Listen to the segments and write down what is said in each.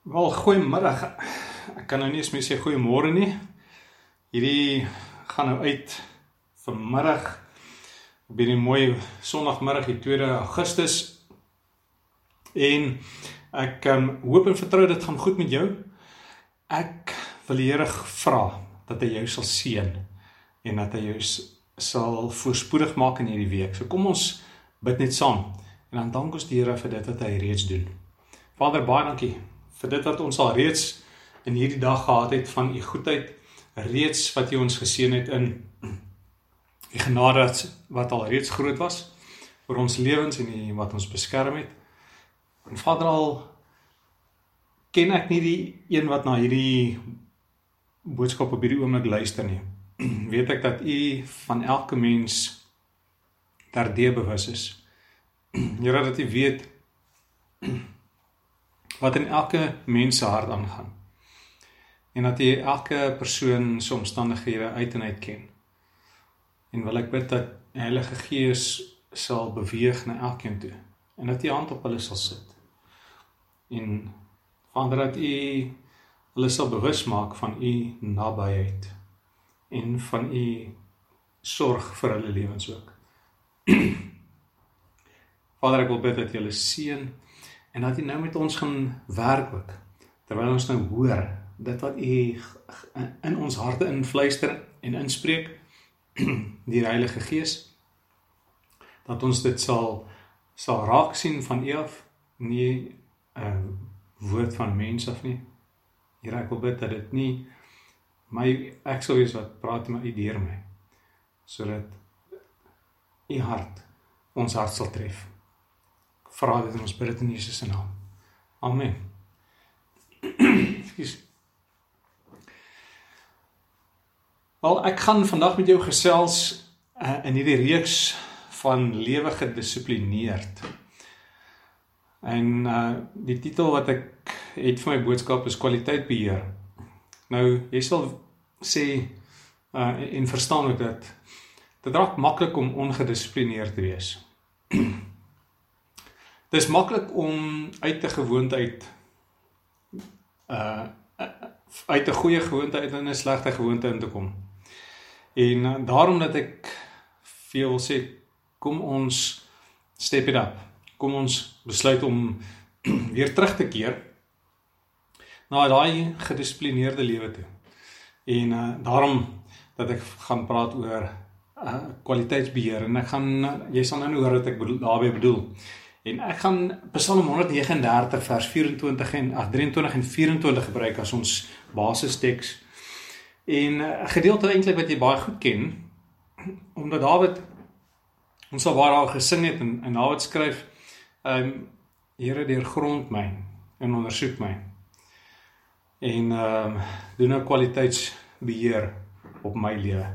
Wel, goeiemôre. Ek kan nou nie eens meer sê goeiemôre nie. Hierdie gaan nou uit vanmiddag op hierdie mooi Sondagmiddag, die 2 Augustus. En ek um, hoop en vertrou dit gaan goed met jou. Ek wil die Here vra dat hy jou sal seën en dat hy jou sal voorspoedig maak in hierdie week. So kom ons bid net saam en dan dank ons die Here vir dit wat hy reeds doen. Vader, baie dankie vir dit wat ons al reeds in hierdie dag gehad het van u goedheid reeds wat u ons geseën het in u genade wat al reeds groot was vir ons lewens en die wat ons beskerm het. En Vader al ken ek nie die een wat na hierdie boodskap op hierdie oomblik luister nie. Weet ek dat u van elke mens terdee bewus is. Here dat u weet wat in elke mens se hart aangaan. En dat jy elke persoon se omstandighede uit en uit ken. En wil ek bid dat die Heilige Gees sal beweeg na elkeen toe en dat jy hand op hulle sal sit. En Vader dat u hulle sal bewus maak van u nabyheid en van u sorg vir hulle lewens ook. Vader ek wil bid dat jy hulle seën en dat U nou met ons gaan werk ook. Terwyl ons nou hoor dit wat U in ons harte influister en inspreek die Heilige Gees dat ons dit sal sal raak sien van U af nie 'n uh, woord van mens af nie. Here ek wil bid dat dit nie my ek sou wees wat praat met U deur my sodat U hart ons hart sal tref vra dit in ons bid in Jesus se naam. Amen. Ekskuus. Wel, ek gaan vandag met jou gesels uh, in hierdie reeks van lewe gedissiplineerd. En uh die titel wat ek het vir my boodskap is kwaliteit beheer. Nou, jy sal sê uh en verstaan ook dat dit raak maklik om ongedissiplineerd te wees. Dis maklik om uit 'n gewoonte uh uit 'n goeie gewoonte uit in 'n slegte gewoonte in te kom. En uh, daarom dat ek veel sê kom ons step it up. Kom ons besluit om weer terug te keer na daai gedissiplineerde lewe toe. En uh daarom dat ek gaan praat oor uh kwaliteitsbeheer en ek gaan uh, jy sal nou hoor wat ek bedoel daarmee bedoel. En ek gaan Psalm 139 vers 24 en ag 23 en 24 gebruik as ons basisteks. En 'n uh, gedeelte eintlik wat jy baie goed ken omdat Dawid ons al waar al gesing het en en Dawid skryf ehm um, Here deurgrond my en ondersoek my. En ehm um, doen 'n kwaliteitsbeheer op my lewe.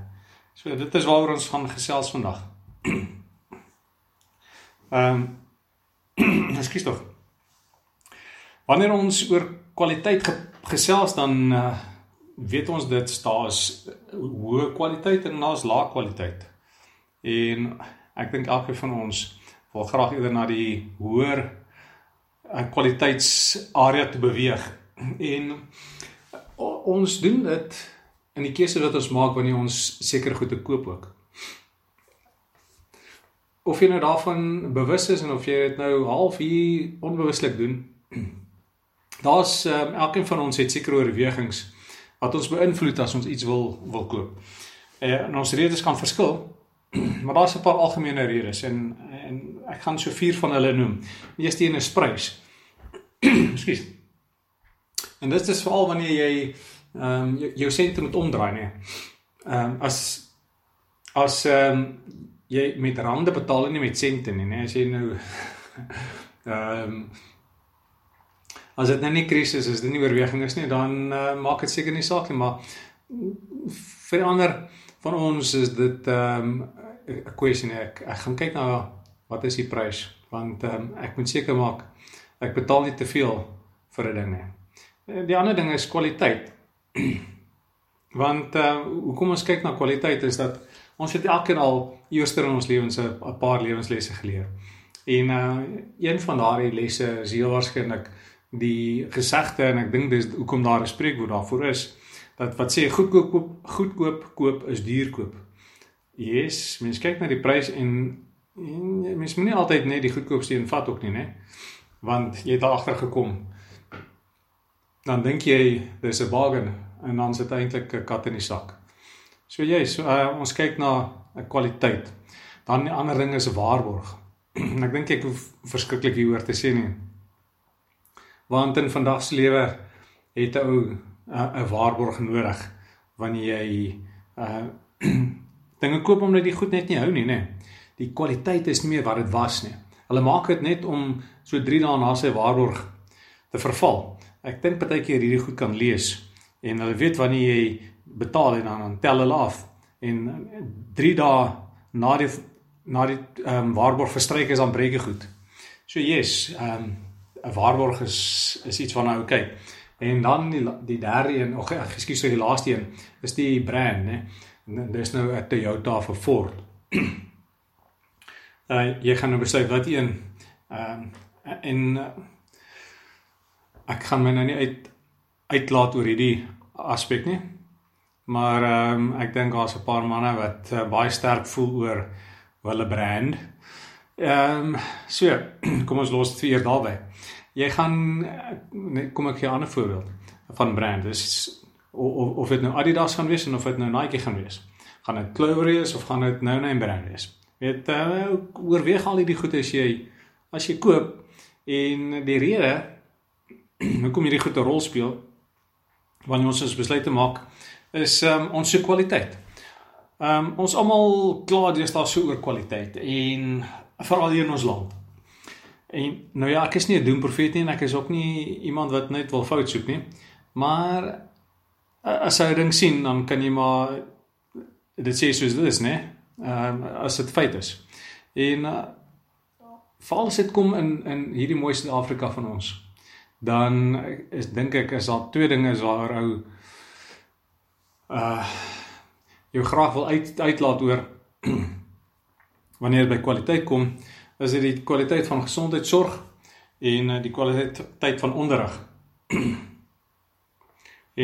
So dit is waaroor ons gaan gesels vandag. Ehm um, Ekskuus tog. Wanneer ons oor kwaliteit ge gesels dan uh, weet ons dit staas hoë kwaliteit en daar's lae kwaliteit. En ek dink elke van ons wil graag eerder na die hoër uh, kwaliteitsarea te beweeg. En uh, ons doen dit in die keuse wat ons maak wanneer ons seker goed te koop ook of jy nou daarvan bewus is en of jy dit nou half hier onbewuslik doen. Daar's um, elkeen van ons het sekere oorwegings wat ons beïnvloed as ons iets wil wil koop. Eh, en ons redes kan verskil, maar daar's 'n paar algemene redes en en ek gaan so vier van hulle noem. Die eerste een is prys. Ekskuus. En dit is veral wanneer jy ehm um, jou, sentrum moet omdraai, nee. Ehm um, as as ehm um, jy met rande betaal en nie met sente nie, né? As jy nou ehm um, as dit nou nie krisis is, dit nie oorweging is nie, dan uh, maak dit seker nie saak nie, maar vir ander van ons is dit ehm um, 'n kwessie ek ek gaan kyk na wat is die prys want ehm um, ek moet seker maak ek betaal nie te veel vir 'n ding nie. Die ander ding is kwaliteit. want uh, hoekom ons kyk na kwaliteit is dat Ons het elkeen al eerste in ons lewens 'n paar lewenslesse geleer. En uh een van daardie lesse is heel waarskynlik die gesegde en ek dink dis hoekom daar 'n spreekwoord daarvoor is dat wat sê goedkoop koop goedkoop koop is duur koop. Yes, mens kyk na die prys en, en mens moet nie altyd net die goedkoopste een vat ook nie, né? Want jy het daar agter gekom. Dan dink jy dis 'n bargain en dan sit eintlik 'n kat in die sak. So jy, so, uh, ons kyk na 'n kwaliteit. Dan die ander ding is waarborg. ek dink ek hoef verskriklik hieroor te sê nie. Want in vandag se lewe het 'n ou 'n waarborg nodig wanneer jy uh dinge koop omdat jy goed net nie hou nie, nê. Die kwaliteit is nie meer wat dit was nie. Hulle maak dit net om so 3 dae na sy waarborg te verval. Ek dink partykeer hierdie goed kan lees en hulle weet wanneer jy betaal en dan, dan tel hulle af en 3 dae na die na die ehm um, waarborg verstryk is dan breek jy goed. So yes, ehm um, 'n waarborg is is iets van nou kyk. En dan die die derde een, of ekskuus, die laaste een is die brand, né? Dis nou 'n Toyota 'n Ford. uh jy gaan nou besluit wat een ehm um, en uh, ek gaan my nou nie uit uitlaat oor hierdie aspek nie. Maar ehm um, ek dink daar's 'n paar manne wat uh, baie sterk voel oor hulle brand. Ehm um, so, kom ons los dit vir daarby. Jy gaan net kom ek gee 'n ander voorbeeld van brand. Dis of of dit nou Adidas gaan wees of dit nou Nike gaan wees. Gaan dit Clover wees of gaan dit nou 'n brand wees? Weet uh, oorweeg al hierdie goed as jy as jy koop en die rede hoekom hierdie goed 'n rol speel wanneer ons ons besluit te maak is um, ons se kwaliteit. Ehm um, ons almal klaar deesdae so oor kwaliteit en veral hier in ons land. En nou ja, ek is nie 'n doemprofeet nie en ek is ook nie iemand wat net wil fout soek nie. Maar as jy ding sien, dan kan jy maar dit sê soos dit is, né? Ehm um, as dit feit is. En uh, val as dit kom in in hierdie mooi Suid-Afrika van ons, dan is dink ek is daar twee dinge is waar ou uh jou graag wil uit uitlaat oor wanneer by kwaliteit kom, is dit die kwaliteit van gesondheidsorg en uh, die kwaliteit van onderrig.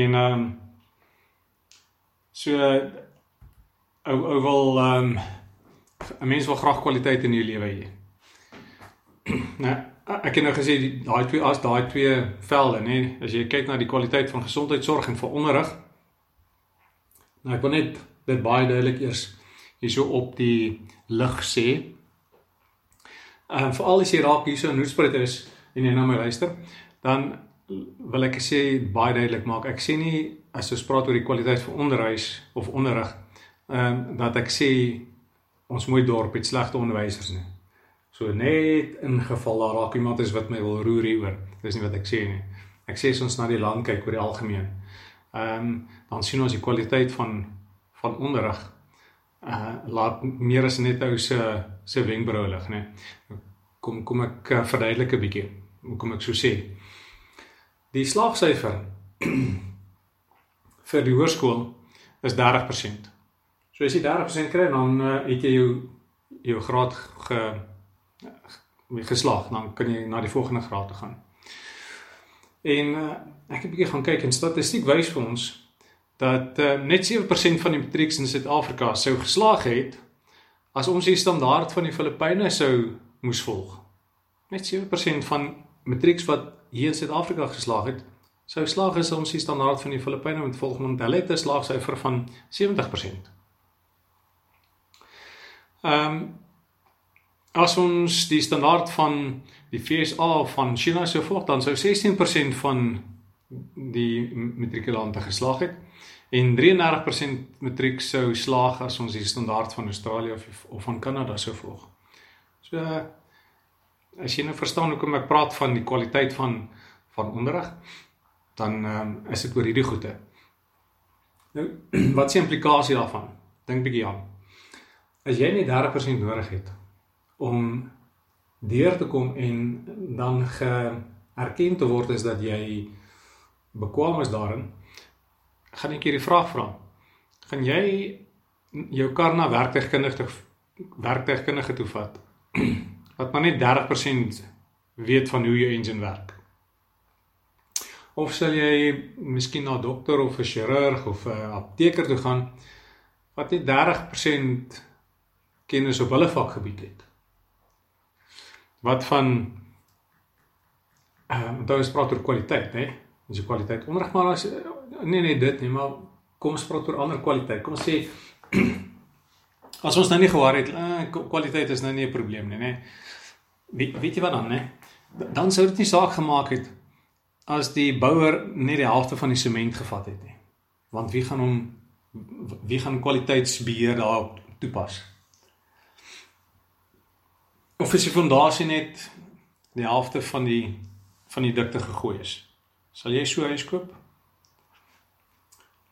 en ehm um, so ou ou wil ehm um, 'n mens wil graag kwaliteit in jou lewe hê. nou, ek het nou gesê daai twee as daai twee velde, nê, as jy kyk na die kwaliteit van gesondheidsorg en vir onderrig. Nou ek wil net dit baie duidelik eers hierso op die lig sê. Ehm uh, veral as jy raak hierso in Hoedspruit is en jy na my luister, dan wil ek sê baie duidelik maak. Ek sê nie as ons praat oor die kwaliteit van onderwys of onderrig, ehm um, dat ek sê ons mooi dorp het slegte onderwysers nie. So net in geval daar raak iemand is wat my wil roer hieroor. Dis nie wat ek sê nie. Ek sê as ons na die land kyk oor die algemeen. Ehm um, dan sien ons die kwaliteit van van onderrig uh laat meer as net ou se se wenkbrauwe lig, né? Kom kom ek uh, verduidelik 'n bietjie. Hoe kom ek so sê? Die slaagsyfer vir die hoërskool is 30%. So as jy 30% kry, dan uh, het jy jou jou graad ge geslaag, dan kan jy na die volgende graad toe gaan. En uh, ek het 'n bietjie gaan kyk en statistiek wys vir ons dat uh, net 7% van die matrieks in Suid-Afrika sou geslaag het as ons die standaard van die Filippyne sou moes volg. Net 7% van matrieks wat hier in Suid-Afrika geslaag het, sou slaag as ons die standaard van die Filippyne moet volg, want hulle het 'n slaagsyfer van 70%. Ehm um, as ons die standaard van die FSA van China sou volg, dan sou 16% van die matrikulante geslaag het en 33% matriek sou slaag as ons die standaard van Australië of of van Kanada sou volg. So as jy nou verstaan hoekom ek praat van die kwaliteit van van onderrig, dan um, is dit oor hierdie goede. Nou wat is die implikasie daarvan? Dink bietjie aan. As jy net 30% nodig het om deur te kom en dan geerken te word is dat jy bekwam is daarin, gaan ek hierdie vraag vra. Gaan jy jou kar na werktuigkundige werktuigkundige toe vat wat maar net 30% weet van hoe jou engine werk? of sal jy miskien na 'n dokter of 'n chirurg of 'n apteker toe gaan wat net 30% kennis op hulle vakgebied het. Wat van ehm um, dan is praat oor kwaliteit, hè? Dis die kwaliteit onderrig maar as nee nee dit nie, maar kom ons praat oor ander kwaliteit. Kom ons sê as ons nou nie gehoor het uh, kwaliteit is nou nie 'n probleem nie, nê. Weet weet jy wat dan, nê? Dan sou dit nie saak gemaak het as die bouer net die helfte van die sement gevat het nie. Want wie gaan hom wie gaan kwaliteitsbeheer daarop toepas? Of is die fondasie net die helfte van die van die dikte gegooi is? Sal jy so huis koop?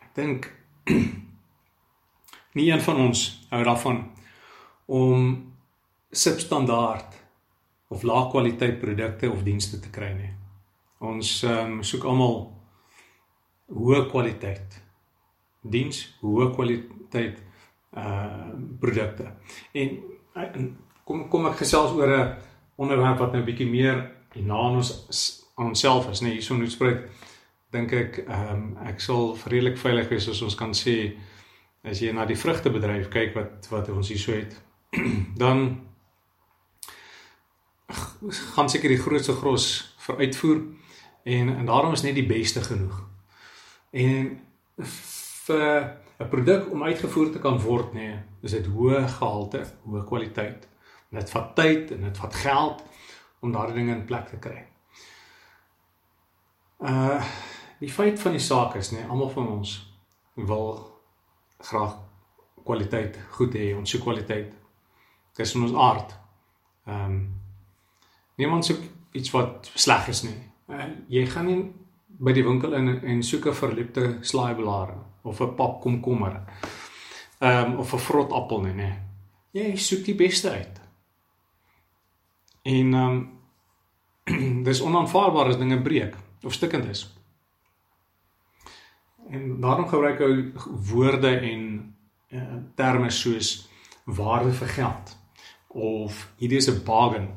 Ek dink nie een van ons hou daarvan om substandaard of lae kwaliteit produkte of dienste te kry nie. Ons um, soek almal hoë kwaliteit diens, hoë kwaliteit uh produkte. En, en kom kom ek gesels oor 'n onderwerp wat nou bietjie meer na ons aan onsself is, nee, hierso moet spreek. Dink ek ehm um, ek sal vredelik veilig wees as ons kan sê as jy na die vrugtebedryf kyk wat wat ons hierso het, dan gaan seker die grootste gros vir uitvoer en en daarom is net die beste genoeg. En vir 'n produk om uitgevoer te kan word, nee, is dit hoë gehalte, hoë kwaliteit. En dit vat tyd en dit vat geld om daardie dinge in plek te kry. Uh die feit van die saak is nê, nee, almal van ons wil graag kwaliteit goed hê, ons soek kwaliteit. Dit is in ons aard. Ehm um, niemand soek iets wat sleg is nie. Uh, jy gaan nie by die winkel in en soek 'n verliepte slaaiblare of 'n pap komkommer. Ehm um, of 'n vrot appel nie, nê. Jy soek die beste uit. En ehm um, dis onaanvaarbaar as dinge breek of stikkend is. En daarom gebruik hy woorde en uh, terme soos waarde vir geld of hierdie is 'n bargain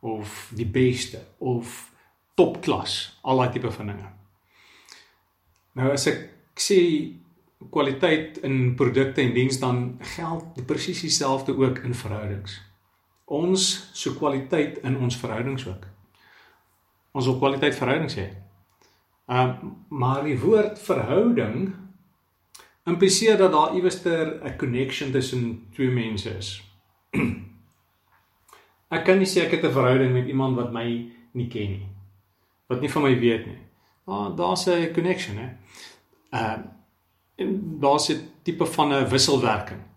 of die beste of topklas, al daai tipe van dinge. Nou as ek sê kwaliteit in produkte en dienste dan geld presies dieselfde ook in verhoudings. Ons so kwaliteit in ons verhoudings ook. Ons wil kwaliteit verhoudings hê. Ehm um, maar die woord verhouding impliseer dat daar iewerster 'n connection tussen twee mense is. ek kan nie sê ek het 'n verhouding met iemand wat my nie ken nie. Wat nie van my weet nie. Maar daar's 'n connection hè. Ehm uh, daar's 'n tipe van 'n wisselwerking.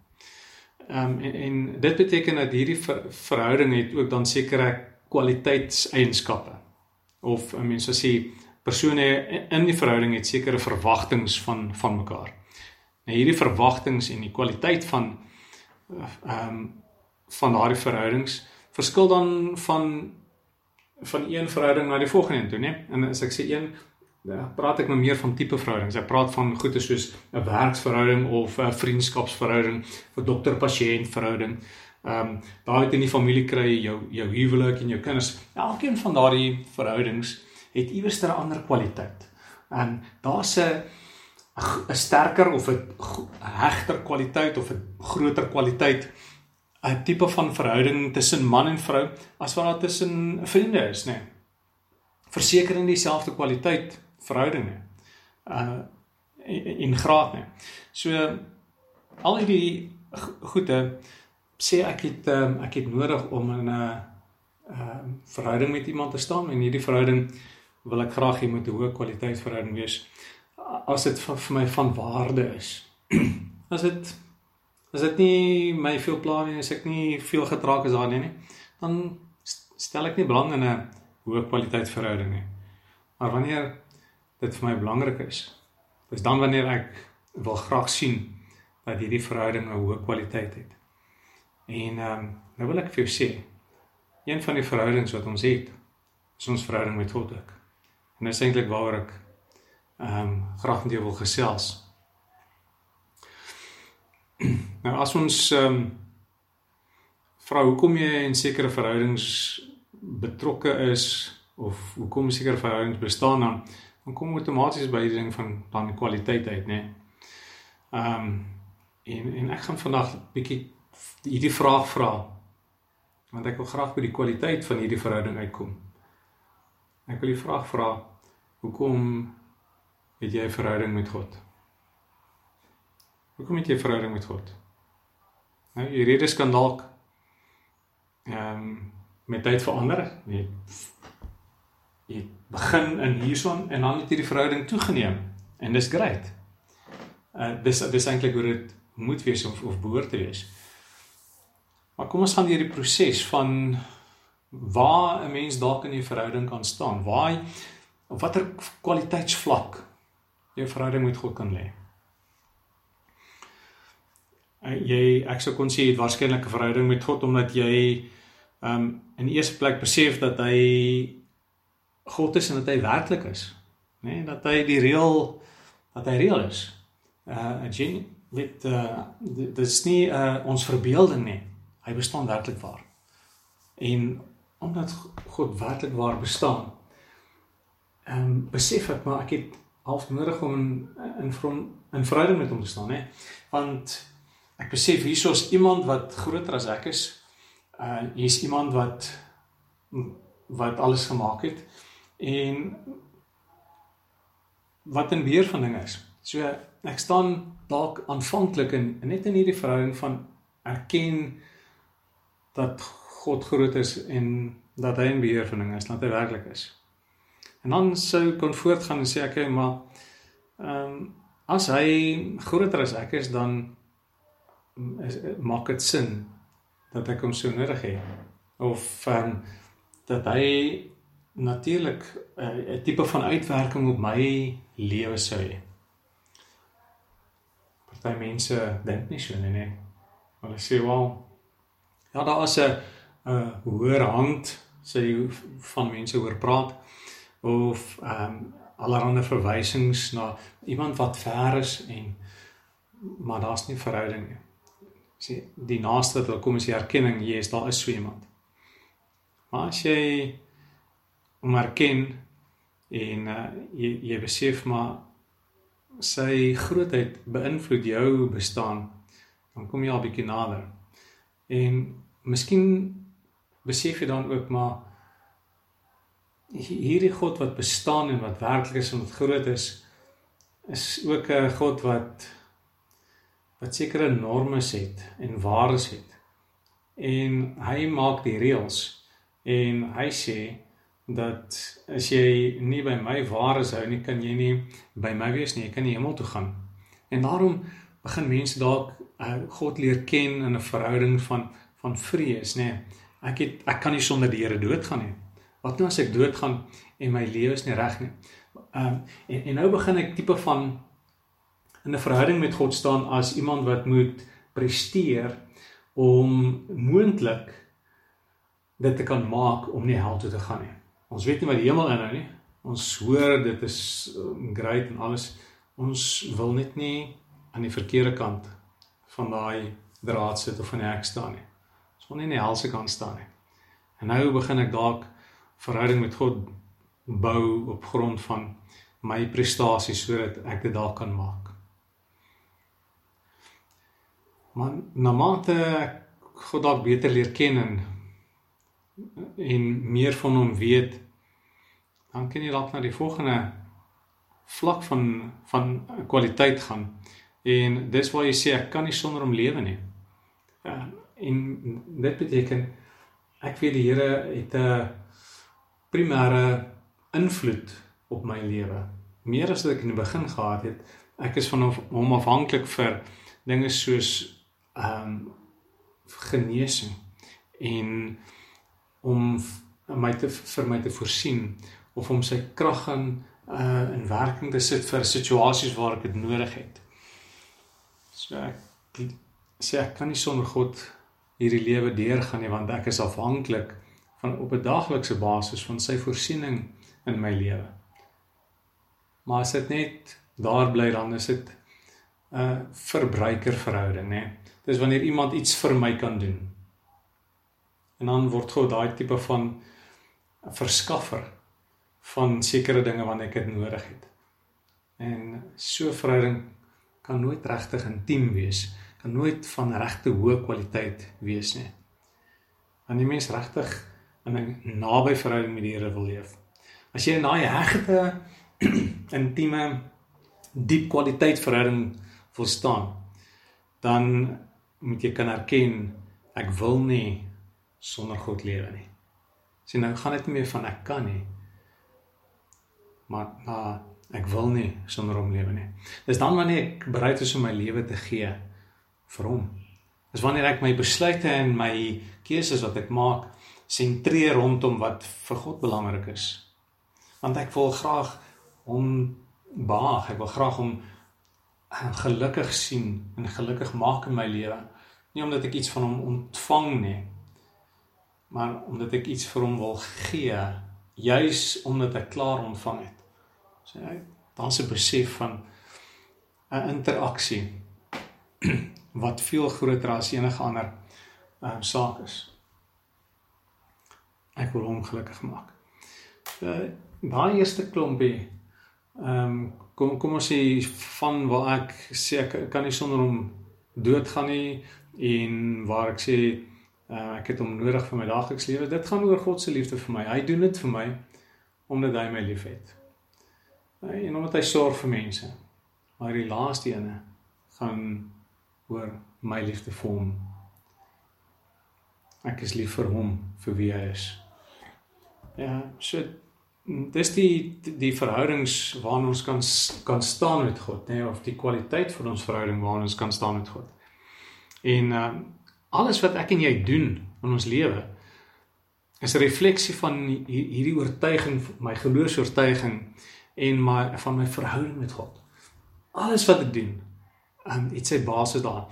Ehm um, en, en dit beteken dat hierdie ver, verhouding het ook dan sekere kwaliteitseienskappe. Of I mean so sê persone in die verhouding het sekere verwagtinge van van mekaar. Nou hierdie verwagtinge en die kwaliteit van ehm um, van daardie verhoudings verskil dan van van een verhouding na die volgende toe, né? En as ek sê een Ja, praat ek nou meer van tipe verhoudings. Ek praat van goeie soos 'n werksverhouding of 'n vriendskapsverhouding, 'n dokter-pasiënt verhouding. Ehm um, daar het in die familie kry jou jou huwelik en jou kinders. Elkeen van daardie verhoudings het iewers 'n ander kwaliteit. En daar's 'n 'n sterker of 'n hegter kwaliteit of 'n groter kwaliteit 'n tipe van verhouding tussen man en vrou as wat daar tussen vriende is, nê. Nee. Versekering dieselfde kwaliteit verhoudinge uh in graad nie. So al hierdie goede sê ek het um, ek het nodig om in 'n uh, uh verhouding met iemand te staan en hierdie verhouding wil ek graag hê moet 'n hoë kwaliteit verhouding wees as dit vir, vir my van waarde is. as dit as dit nie my veel pla nie, as ek nie veel getraak is daarin nie, dan stel ek nie belang in 'n hoë kwaliteit verhouding nie. Maar wanneer dit vir my belangrik is. Dis dan wanneer ek wil graag sien dat hierdie verhouding 'n hoë kwaliteit het. En ehm um, nou wil ek vir jou sê, een van die verhoudings wat ons het, is ons verhouding met God ook. En dis eintlik waaroor ek ehm um, graag met jou wil gesels. nou as ons ehm um, vra hoekom jy in sekere verhoudings betrokke is of hoekom sekere verhoudings bestaan dan dan kom outomaties by die ding van dan die kwaliteit uit, né? Ehm um, en en ek gaan vandag bietjie hierdie vraag vra want ek wil graag by die kwaliteit van hierdie verhouding uitkom. Ek wil die vraag vra: Hoekom het jy 'n verhouding met God? Hoekom het jy 'n verhouding met God? Nou, jy redes kan dalk ehm um, met tyd verander. Jy jy begin in hierson en dan het hierdie verhouding toegeneem en dis great. Uh dis dis eintlik hoe dit moet wees of of behoort te wees. Maar kom ons gaan deur die proses van waar 'n mens dalk in 'n verhouding kan staan. Waar op watter kwaliteitsvlak jou verhouding met God kan lê. Uh, jy ek sou kon sê jy het waarskynlik 'n verhouding met God omdat jy um, in eerste plek besef dat hy God is en dat hy werklik is, nê, nee, dat hy die reël dat hy reël is. Uh gen met uh dit is nie uh ons verbeelding nie. Hy bestaan werklik waar. En omdat God werklik waar bestaan, ehm um, besef ek maar ek het half nodig om in in from in verhouding met hom te staan, hè. Want ek besef hiersoos iemand wat groter as ek is. Uh hier's iemand wat wat alles gemaak het en wat in beheer van dinge is. So ek staan dalk aanvanklik in net in hierdie verhouding van erken dat God groot is en dat hy in beheer van dinge is, dat hy werklik is. En dan sou kon voortgaan en sê ek, maar ehm um, as hy groter as ek is, dan is, maak dit sin dat ek hom so nodig het of ehm um, dat hy natuurlik eh, 'n uh, tipe van uitwerking op my lewe sou hê. Party mense dink nie so nie, nee. Hulle sê wel ja, daar is 'n 'n hoër hand sê van mense oor praat of ehm um, allerlei verwysings na iemand wat ver is en maar daar's nie verhouding nie. Sê die naaste wat kom is die erkenning, jy is daar is so iemand. Maar as jy om erken en uh, jy jy besef maar sy grootheid beïnvloed jou bestaan. Dan kom jy al bietjie nader. En miskien besef jy dan ook maar hierdie God wat bestaan en wat werklik is en wat groot is is ook 'n God wat wat sekere normes het en waardes het. En hy maak die reëls en hy sê dat as jy nie by my waar is hou nie, kan jy nie by my wees nie. Jy kan nie hemel toe gaan. En daarom begin mense dalk uh, God leer ken in 'n verhouding van van vrees, nê. Ek het ek kan nie sonder die Here doodgaan nie. Wat nou as ek doodgaan en my lewe is nie reg nie? Ehm um, en en nou begin ek tipe van in 'n verhouding met God staan as iemand wat moet presteer om moontlik dit te kan maak om nie hel toe te gaan nie. Ons weet nie wat die hemel inhou nie. Ons hoor dit is um, great en alles. Ons wil net nie aan die verkeerde kant van daai draad sit of van die hek staan nie. Ons wil nie in die hel se kant staan nie. En nou begin ek dalk verhouding met God bou op grond van my prestasies sodat ek dit dalk kan maak. Maar na mate ek God dalk beter leer ken en en meer van hom weet, dan kan jy dalk na die volgende vlak van van kwaliteit gaan. En dis waar jy sê ek kan nie sonder hom lewe nie. Ja, en dit beteken ek weet die Here het 'n primêre invloed op my lewe. Meer as wat ek in die begin gehad het. Ek is van hom afhanklik vir dinge soos ehm um, genesing en om my te vir my te voorsien of om sy krag in uh in werking te sit vir situasies waar ek dit nodig het. So ek sê ek kan nie sonder God hierdie lewe deurgaan nie want ek is afhanklik van op 'n daaglikse basis van sy voorsiening in my lewe. Maar as dit net daar bly dan is dit 'n uh, verbruikerverhouding, né? Dis wanneer iemand iets vir my kan doen. En dan word God daai tipe van verskaffer van sekere dinge wanneer ek dit nodig het. En so verhouding kan nooit regtig intiem wees, kan nooit van regte hoë kwaliteit wees nie. Want die mens regtig in 'n naby verhouding met die Here wil leef. As jy in daai hegte intieme diep kwaliteit verhouding wil staan, dan moet jy kan erken ek wil nie sonder God lewe nie. Sien nou gaan dit nie meer van ek kan nie. Maar na ek wil nie sonder hom lewe nie. Dis dan wanneer ek bereid is om my lewe te gee vir hom. Dis wanneer ek my besluite en my keuses wat ek maak sentreer rondom wat vir God belangrik is. Want ek wil graag hom behaag. Ek wil graag hom gelukkig sien en gelukkig maak in my lewe. Nie omdat ek iets van hom ontvang nie, maar omdat ek iets vir hom wil gee, juis omdat ek klaar ontvang het. So ja, daar's 'n besef van 'n interaksie wat veel groter as enige ander um, saak is. Ek wil hom gelukkig maak. Uh, daai eerste klompie ehm um, kom kom ons sê van waar ek sê ek kan nie sonder hom doodgaan nie en waar ek sê uh, ek het hom nodig vir my daaglikse lewe. Dit gaan oor God se liefde vir my. Hy doen dit vir my omdat hy my liefhet. Uh, en omdat hy sorg vir mense. Maar die laaste ene gaan oor my liefde vir hom. Ek is lief vir hom vir wie hy is. Ja, so dis die die verhoudings waarin ons kan kan staan met God, nê, nee, of die kwaliteit van ons verhouding waarin ons kan staan met God. En uh alles wat ek en jy doen in ons lewe is 'n refleksie van hierdie oortuiging, my geloofs-oortuiging en my van my verhouding met God. Alles wat ek doen, um, het sy basis daar.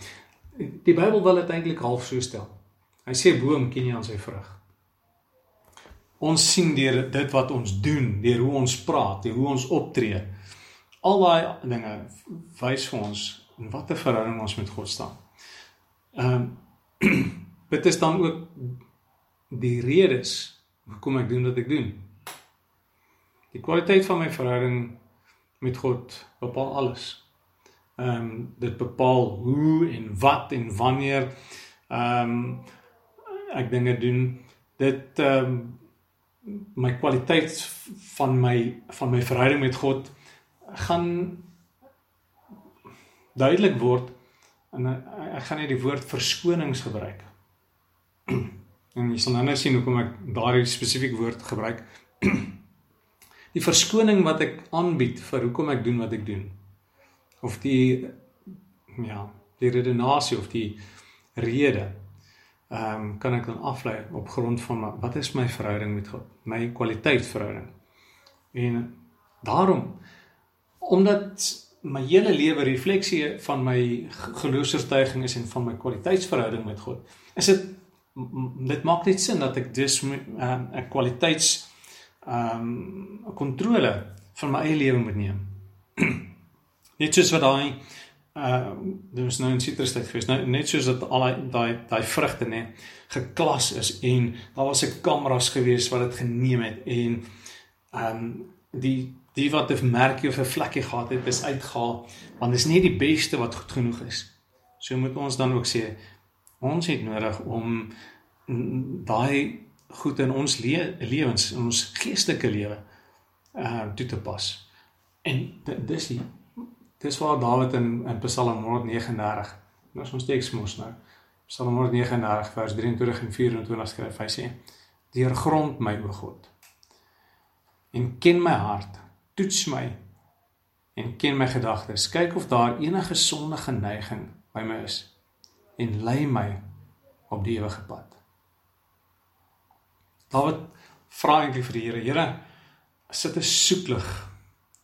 Die Bybel wil dit eintlik half so stel. Hy sê boom ken jy aan sy vrug. Ons sien deur dit wat ons doen, deur hoe ons praat, deur hoe ons optree. Al daai dinge wys vir ons in watter verhouding ons met God staan. Ehm um, dit is dan ook die redes hoekom ek doen wat ek doen. Die kwaliteit van my verhouding met God bepaal alles. Ehm um, dit bepaal hoe en wat en wanneer ehm um, ek dinge doen. Dit ehm um, my kwaliteit van my van my verhouding met God gaan duidelik word en ek gaan net die woord verskonings gebruik. En jy sal nou net sien hoekom ek daardie spesifieke woord gebruik. Die verskoning wat ek aanbied vir hoekom ek doen wat ek doen. Of die ja, die redenasie of die rede ehm um, kan ek dan aflei op grond van wat is my verhouding met God, my kwaliteitsverhouding. En daarom omdat my hele lewe refleksie van my geloofsvertuiging is en van my kwaliteitsverhouding met God. Is dit dit maak net sin dat ek dus 'n um, 'n kwaliteits ehm um, kontrole van my eie lewe moet neem. net soos wat daai uh daar was nou 'n sitrustyd gewees. Nou net soos dat al daai daai vrugte nê geklas is en daar was 'n kameras gewees wat dit geneem het en ehm um, die die wat 'n merkie of 'n vlekkie gehad het, is uitgehaal want dit is nie die beste wat goed genoeg is. So moet ons dan ook sê ons het nodig om daai goed in ons le lewens, in ons geestelike lewe uh toe te pas. En dis die dis waar Dawid in in Psalm 139, nou ons teks mos nou. Psalm 139 vers 23 en 24 skryf hy sê: "Deurgrond my o God en ken my hart." toets my en ken my gedagtes. Kyk of daar enige sondige neiging by my is en lei my op die ewige pad. Dawid vra eintlik vir die Here, Here, sit 'n soeklig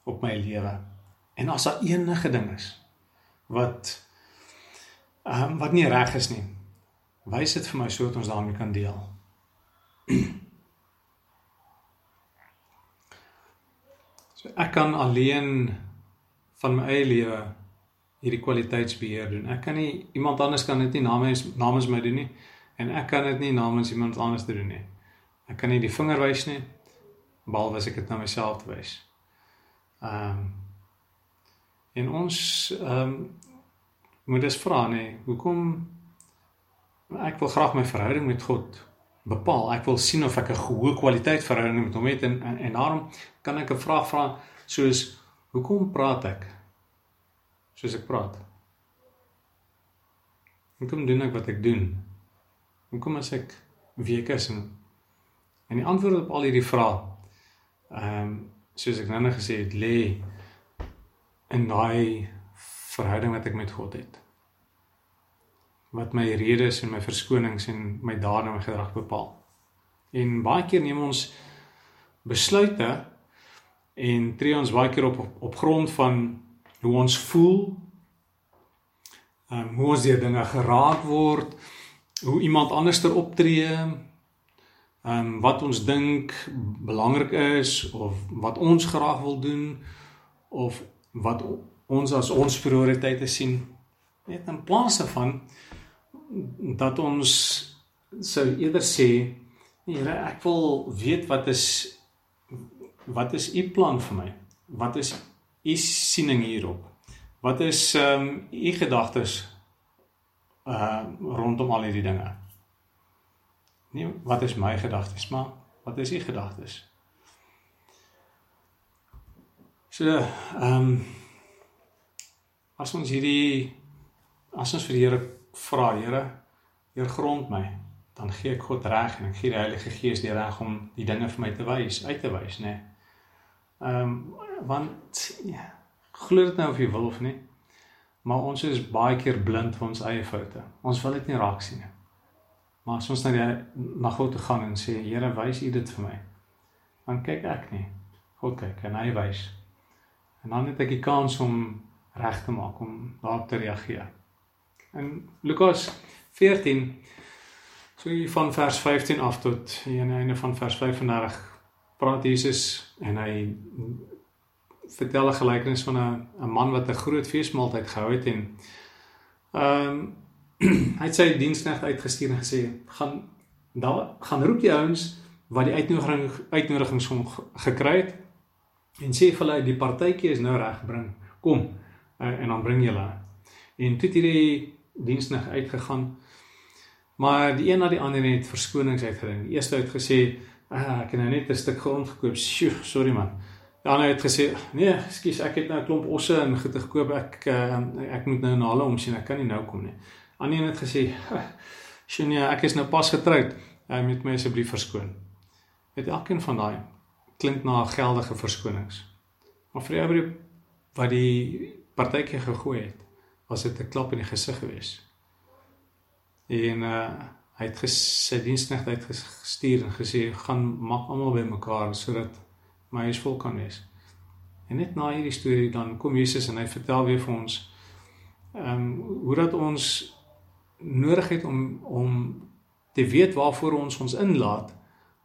op my lewe. En as daar enige ding is wat ehm um, wat nie reg is nie, wys dit vir my sodat ons daarmee kan deel. So ek kan alleen van my eie lewe hierdie kwaliteitsbeheer doen. Ek kan nie iemand anders kan dit nie namens namens my doen nie en ek kan dit nie namens iemand anders doen nie. Ek kan nie die vinger wys nie. behalwe as ek dit na myself wys. Ehm um, en ons ehm um, moet dus vra nê, nee, hoekom ek wil graag my verhouding met God bepaal. Ek wil sien of ek 'n goeie kwaliteit verhouding met hom het en en, en daarom kan ek 'n vraag vra soos hoekom praat ek soos ek praat? Hoekom doen ek wat ek doen? Hoekom as ek wie ek is en en die antwoord op al hierdie vrae ehm um, soos ek nou net gesê het lê in daai verhouding wat ek met God het. Wat my redes en my verskonings en my dade en my gedrag bepaal. En baie keer neem ons besluite en tree ons baie keer op op, op grond van hoe ons voel. Um, hoe ons deur dinge geraak word, hoe iemand anderster optree, ehm um, wat ons dink belangrik is of wat ons graag wil doen of wat ons as ons prioriteite sien net in plaas van dat ons sou eerder sê Here ek wil weet wat is wat is u plan vir my? Wat is u siening hierop? Wat is ehm um, u gedagtes uh rondom al hierdie dinge? Nie wat is my gedagtes maar wat is u gedagtes? So ehm um, as ons hierdie as ons vir die Here vra, Here, Heer grond my, dan gee ek God reg en ek gee die Heilige Gees die reg om die dinge vir my te wys, uit te wys, nê. Ehm um, want ja, glo dit nou of jy wil of nie, maar ons is baie keer blind vir ons eie foute. Ons wil dit nie raak sien nie. Maar as ons na die na God toe gaan en sê, Here, wys U dit vir my. Dan kyk ek nie. God kyk en hy wys. En dan het ek die kans om reg te maak om daarop te reageer. In Lukas 14 so hier van vers 15 af tot aan die einde van vers 35 praat Jesus en hy vertel 'n gelykenis van 'n 'n man wat 'n groot feesmaaltyd gehou het en ehm um, hy het sy diensknegt uitgestuur en gesê gaan daar gaan roep die ouens wat die uitnodiging uitnodigings gekry het en sê vir hulle die partytjie is nou reg bring kom uh, en dan bring jy hulle. En toe het hierdie diensnig uitgegaan. Maar die een na die ander het verskonings uitgeding. Die eerste het gesê, ah, "Ek het nou net 'n stuk grond gekoop. Sjoe, sorry man." Die ander het gesê, "Nee, ekskuus, ek het nou 'n klomp osse en goede gekoop. Ek uh, ek moet nou na hulle omsien. Ek kan nie nou kom nie." Ander een het gesê, "Sjoe, nee, ek is nou pas getroud. Jy moet my asseblief verskoon." Het elkeen van daai klink na geldige verskonings. Maar vir die ou wat die partytjie gegooi het, was dit 'n klap in die gesig gewees. En uh hy het sy diensknegt uitgestuur en gesê gaan maak almal by mekaar sodat my huis vol kan wees. En net na hierdie storie dan kom Jesus en hy vertel weer vir ons ehm um, hoe dat ons nodig het om om te weet waarvoor ons ons inlaat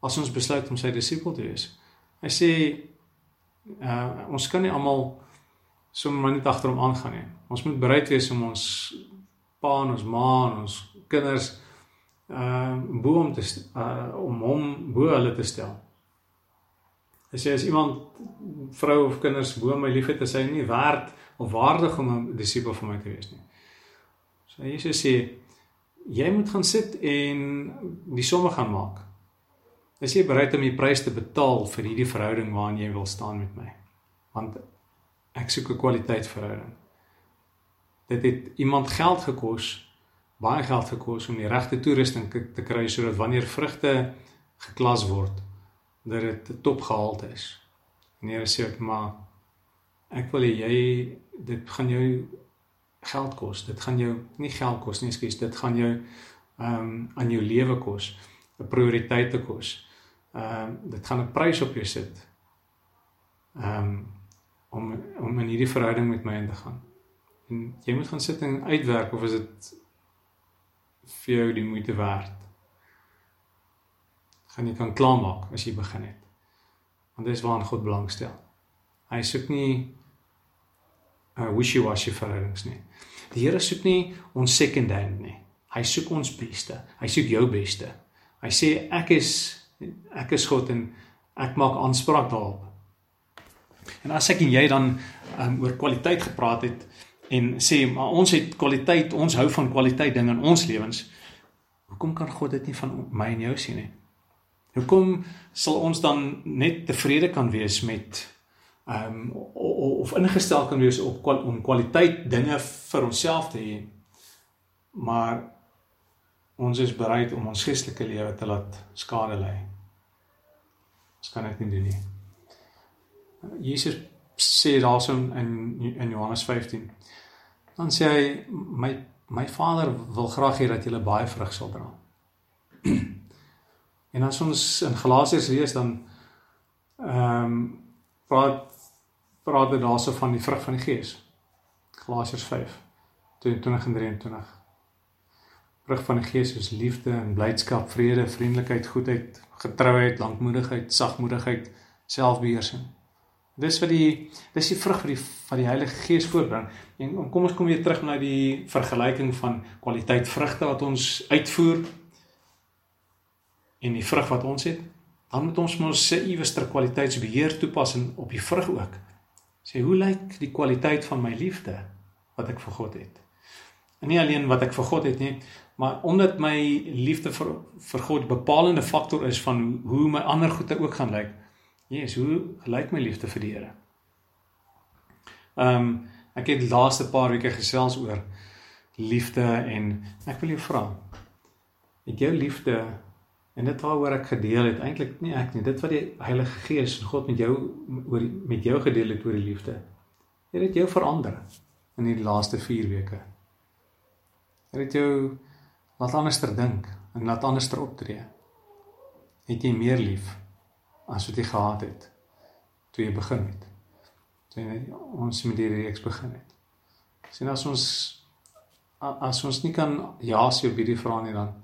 as ons besluit om sy disipel te wees. Hy sê uh ons kan nie almal sommer maar net agter hom aangaan nie. Ons moet bereid wees om ons pa en ons ma en ons kinders uh bo om te uh om hom bo hulle te stel. As jy as iemand vrou of kinders bo my liefhet, is hy nie werd of waardig om 'n disipel van my te wees nie. So Jesus sê jy moet gaan sit en die somme gaan maak. Is jy bereid om die prys te betaal vir hierdie verhouding waarin jy wil staan met my? Want ek soek 'n kwaliteit verhouding. Dit het iemand geld gekos, baie geld gekos om die regte toerusting te kry sodat wanneer vrugte geklas word, dat dit topgehaald is. En Here sê ek maar ek wil jy dit gaan jou geld kos. Dit gaan jou nie geld kos nie, skus, dit gaan jou ehm um, aan jou lewe kos, 'n prioriteit te kos. Ehm um, dit gaan 'n prys op jou sit. Ehm um, om om in hierdie verhouding met my in te gaan. En jy moet gaan sit en uitwerk of is dit vir jou die moeite werd? Gaan jy kan klaarmaak as jy begin het. Want dis waaraan God belangstel. Hy soek nie 'n uh, wishy-washy verhoudings nie. Die Here soek nie ons second hand nie. Hy soek ons beste. Hy soek jou beste. Hy sê ek is ek is God en Ek maak aanspraak daarop. En as ek en jy dan um, oor kwaliteit gepraat het en sê maar ons het kwaliteit, ons hou van kwaliteit dinge in ons lewens. Hoekom kan God dit nie van my en jou sien nie? Hoekom sal ons dan net tevrede kan wees met ehm um, of ingestel kan wees op om kwaliteit dinge vir onsself te hê? Maar ons is bereid om ons geestelike lewe te laat skade lê. Ons kan dit nie doen nie. Jesus sê daarson in in Johannes 15. Dan sê hy my my Vader wil graag hê dat jy baie vrug sal dra. en as ons in Galasiërs lees dan ehm um, praat praat dit daarso van die vrug van die Gees. Galasiërs 5 22 en 23. Vrug van die Gees is liefde en blydskap, vrede, vriendelikheid, goedheid, getrouheid, lankmoedigheid, sagmoedigheid, selfbeheersing. Dis vir die dis die vrug vir die van die Heilige Gees voorbring. En kom ons kom weer terug na die vergelyking van kwaliteit vrugte wat ons uitvoer en die vrug wat ons het. Dan moet ons mos se iewester kwaliteitsbeheer toepas op die vrug ook. Sê hoe lyk die kwaliteit van my liefde wat ek vir God het? En nie alleen wat ek vir God het nie, maar omdat my liefde vir vir God bepalende faktor is van hoe my ander goede ook gaan lyk. Jesus, hoe gelyk my liefde vir die Here? Ehm um, ek het die laaste paar weke gesels oor liefde en ek wil jou vra. Het jou liefde en dit waaroor ek gedeel het, eintlik nie ek nie, dit wat die Heilige Gees en God met jou oor met jou gedeel het oor die liefde. Het dit jou verander in hierdie laaste 4 weke? Het dit jou laat anderster dink en laat anderster optree? Het jy meer lief? As wat jy gehad het toe jy begin het. Toe ons met hierdie reeks begin het. Sien as ons as ons nie kan ja sê op hierdie vrae nie dan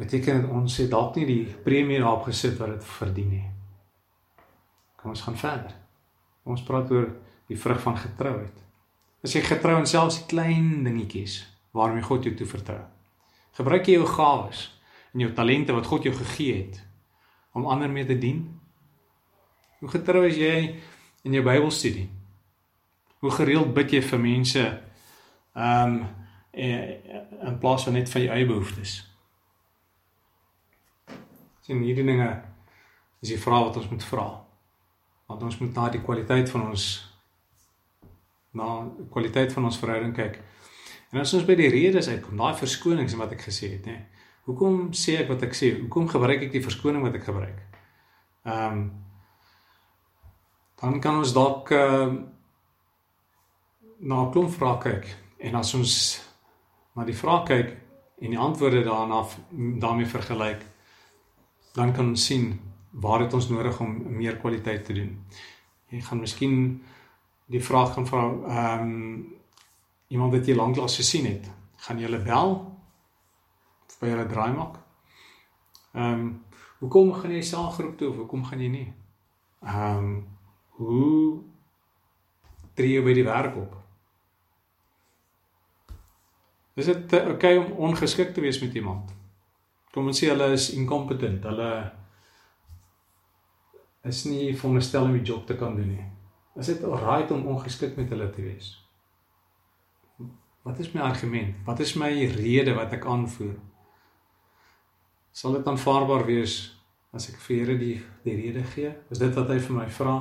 beteken dit ons het dalk nie die premie daarop gesit wat dit verdien nie. Kom ons gaan verder. Ons praat oor die vrug van getrouheid. As jy getrou in selfs klein dingetjies waarmee God jou toevertrou. Gebruik jy jou gawes en jou talente wat God jou gegee het om ander mee te dien? Hoe getrou is jy in jou Bybelstudie? Hoe gereeld bid jy vir mense um, in plaas van net vir jou eie behoeftes? Sien hierdie dinge is die vrae wat ons moet vra. Want ons moet na die kwaliteit van ons na kwaliteit van ons verhouding kyk. En as ons by die redes uitkom, daai verskonings wat ek gesê het, nê. Nee, Hoekom sê ek wat ek sê? Hoekom gebruik ek die verskoning wat ek gebruik? Ehm um, dan kan ons dalk ehm uh, na 'n klomp vrae kyk en as ons na die vrae kyk en die antwoorde daarna daarmee vergelyk, dan kan ons sien waar het ons nodig om meer kwaliteit te doen. Jy gaan miskien die vraag gaan vra ehm um, iemand wat jy lanklaas gesien het, gaan jy hulle bel by hulle draai maak. Ehm um, hoekom gaan jy selfgroep toe of hoekom gaan jy nie? Ehm um, hoe tree jy by die werk op? Is dit oké okay om ongeskik te wees met iemand? Kom ons sê hulle is incompetent, hulle is nie veronderstel om die job te kan doen nie. Is dit alright om ongeskik met hulle te wees? Wat is my argument? Wat is my rede wat ek aanvoer? Sal dit aanvaarbaar wees as ek vir Here die die rede gee? Is dit wat hy vir my vra?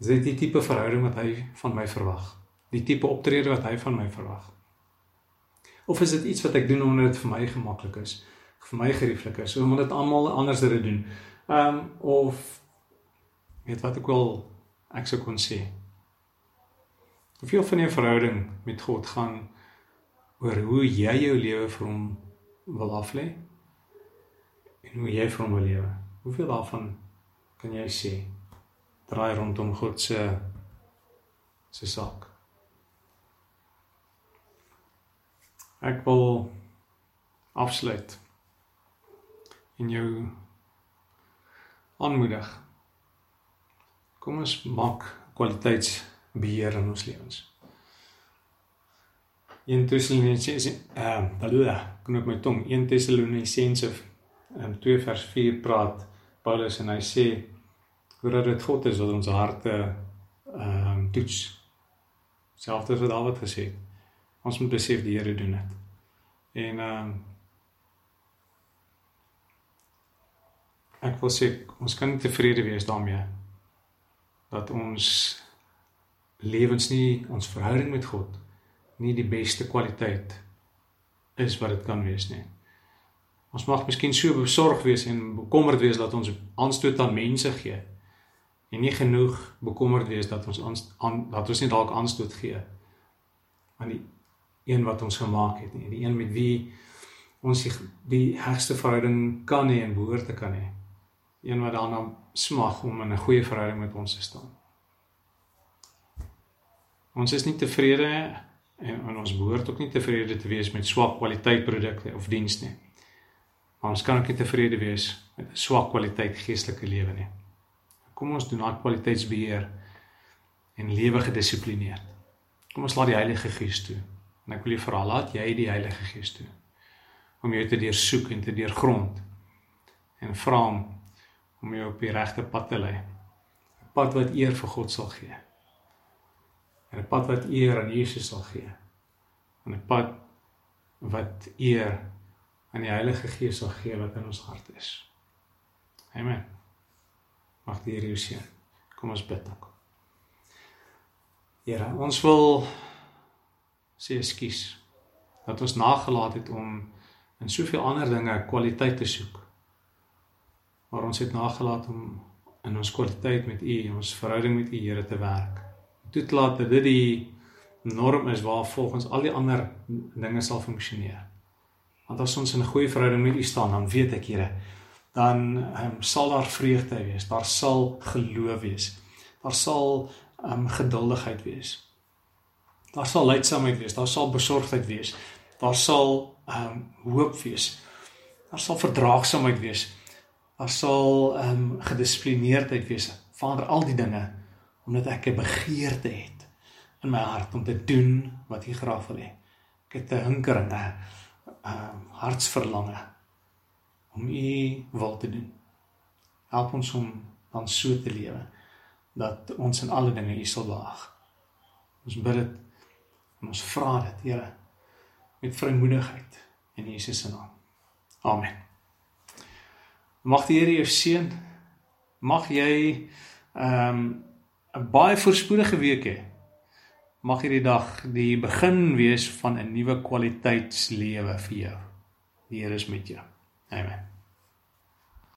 Is dit die tipe verhouding wat hy van my verwag? Die tipe optrede wat hy van my verwag? Of is dit iets wat ek doen omdat dit vir my gemaklik is, vir my gerieflik is, omdat dit almal anders dit doen? Ehm um, of weet wat ek wil ek sou kon sê. Hoeveel van jou verhouding met God gaan oor hoe jy jou lewe vir hom wil aflê? En hoe jy vir hom wil lewe. Hoeveel daarvan kan jy sê draai rondom God se se saak? Ek wil afsluit en jou aanmoedig. Kom ons maak kwaliteitsbeheer in ons lewens. In Tessalonisense, ehm, uh, dalua, kom op my tong. 1 Tessalonisense um, 2 vers 4 praat Paulus en hy sê hoe dat dit God is wat ons harte ehm um, toets. Selfs wat Dawid gesê het. Ons moet besef die Here doen dit. En ehm um, ek wil sê ons kan nie tevrede wees daarmee dat ons lewens nie ons verhouding met God nie die beste kwaliteit is wat dit kan wees nie. Ons mag miskien so besorg wees en bekommerd wees dat ons aanstoot aan mense gee en nie genoeg bekommerd wees dat ons aan dat ons nie dalk aanstoot gee aan die een wat ons gemaak het nie, die een met wie ons die, die hegste verhouding kan hê en behoort te kan hê. Een wat daarna smag om in 'n goeie verhouding met ons te staan. Ons is nie tevrede en, en ons behoort ook nie tevrede te wees met swak kwaliteit produkte of dienste nie. Maar ons kan ook nie tevrede wees met 'n swak kwaliteit geestelike lewe nie. Kom ons doen daai kwaliteitsbeheer en lewe gedissiplineerd. Kom ons laat die Heilige Gees toe. En ek wil jou vra, laat jy die Heilige Gees toe om jou te deursoek en te deurgrond en vra hom om jou op die regte pad te lei. 'n Pad wat eer vir God sal gee. En 'n pad wat eer aan Jesus sal gee. En 'n pad wat eer aan die Heilige Gees sal gee wat in ons hart is. Amen. Mag die Here jou seën. Kom ons bid ook. Here, ons wil sê ekskuus dat ons nagelaat het om in soveel ander dinge kwaliteit te soek. Maar ons het nagelaat om in ons kwaliteit met U, ons verhouding met U Here te werk. Toelaat dat dit die norm is waar volgens al die ander dinge sal funksioneer. Want as ons in 'n goeie verhouding met U staan, dan weet ek Here, dan um, sal daar vreugde wees, daar sal geloof wees. Daar sal um, geduldigheid wees. Daar sal leidsaamheid wees, daar sal besorgdheid wees. Daar sal um hoop wees. Daar sal verdraagsaamheid wees. Daar sal um gedissiplineerdheid wees. Vader, al die dinge omdat ek 'n begeerte het in my hart om te doen wat U graag wil hê. Ek het 'n hinkering, 'n um hartsverlange om U wil te doen. Help ons om dan so te lewe dat ons in alle dinge U sal behaag. Ons bid dit en ons vra dit, Here met vrymoedigheid in Jesus se naam. Amen. Mag die Here jou seën. Mag jy ehm um, 'n baie voorspoedige week hê. Mag hierdie dag die begin wees van 'n nuwe kwaliteitslewe vir jou. Die Here is met jou. Amen.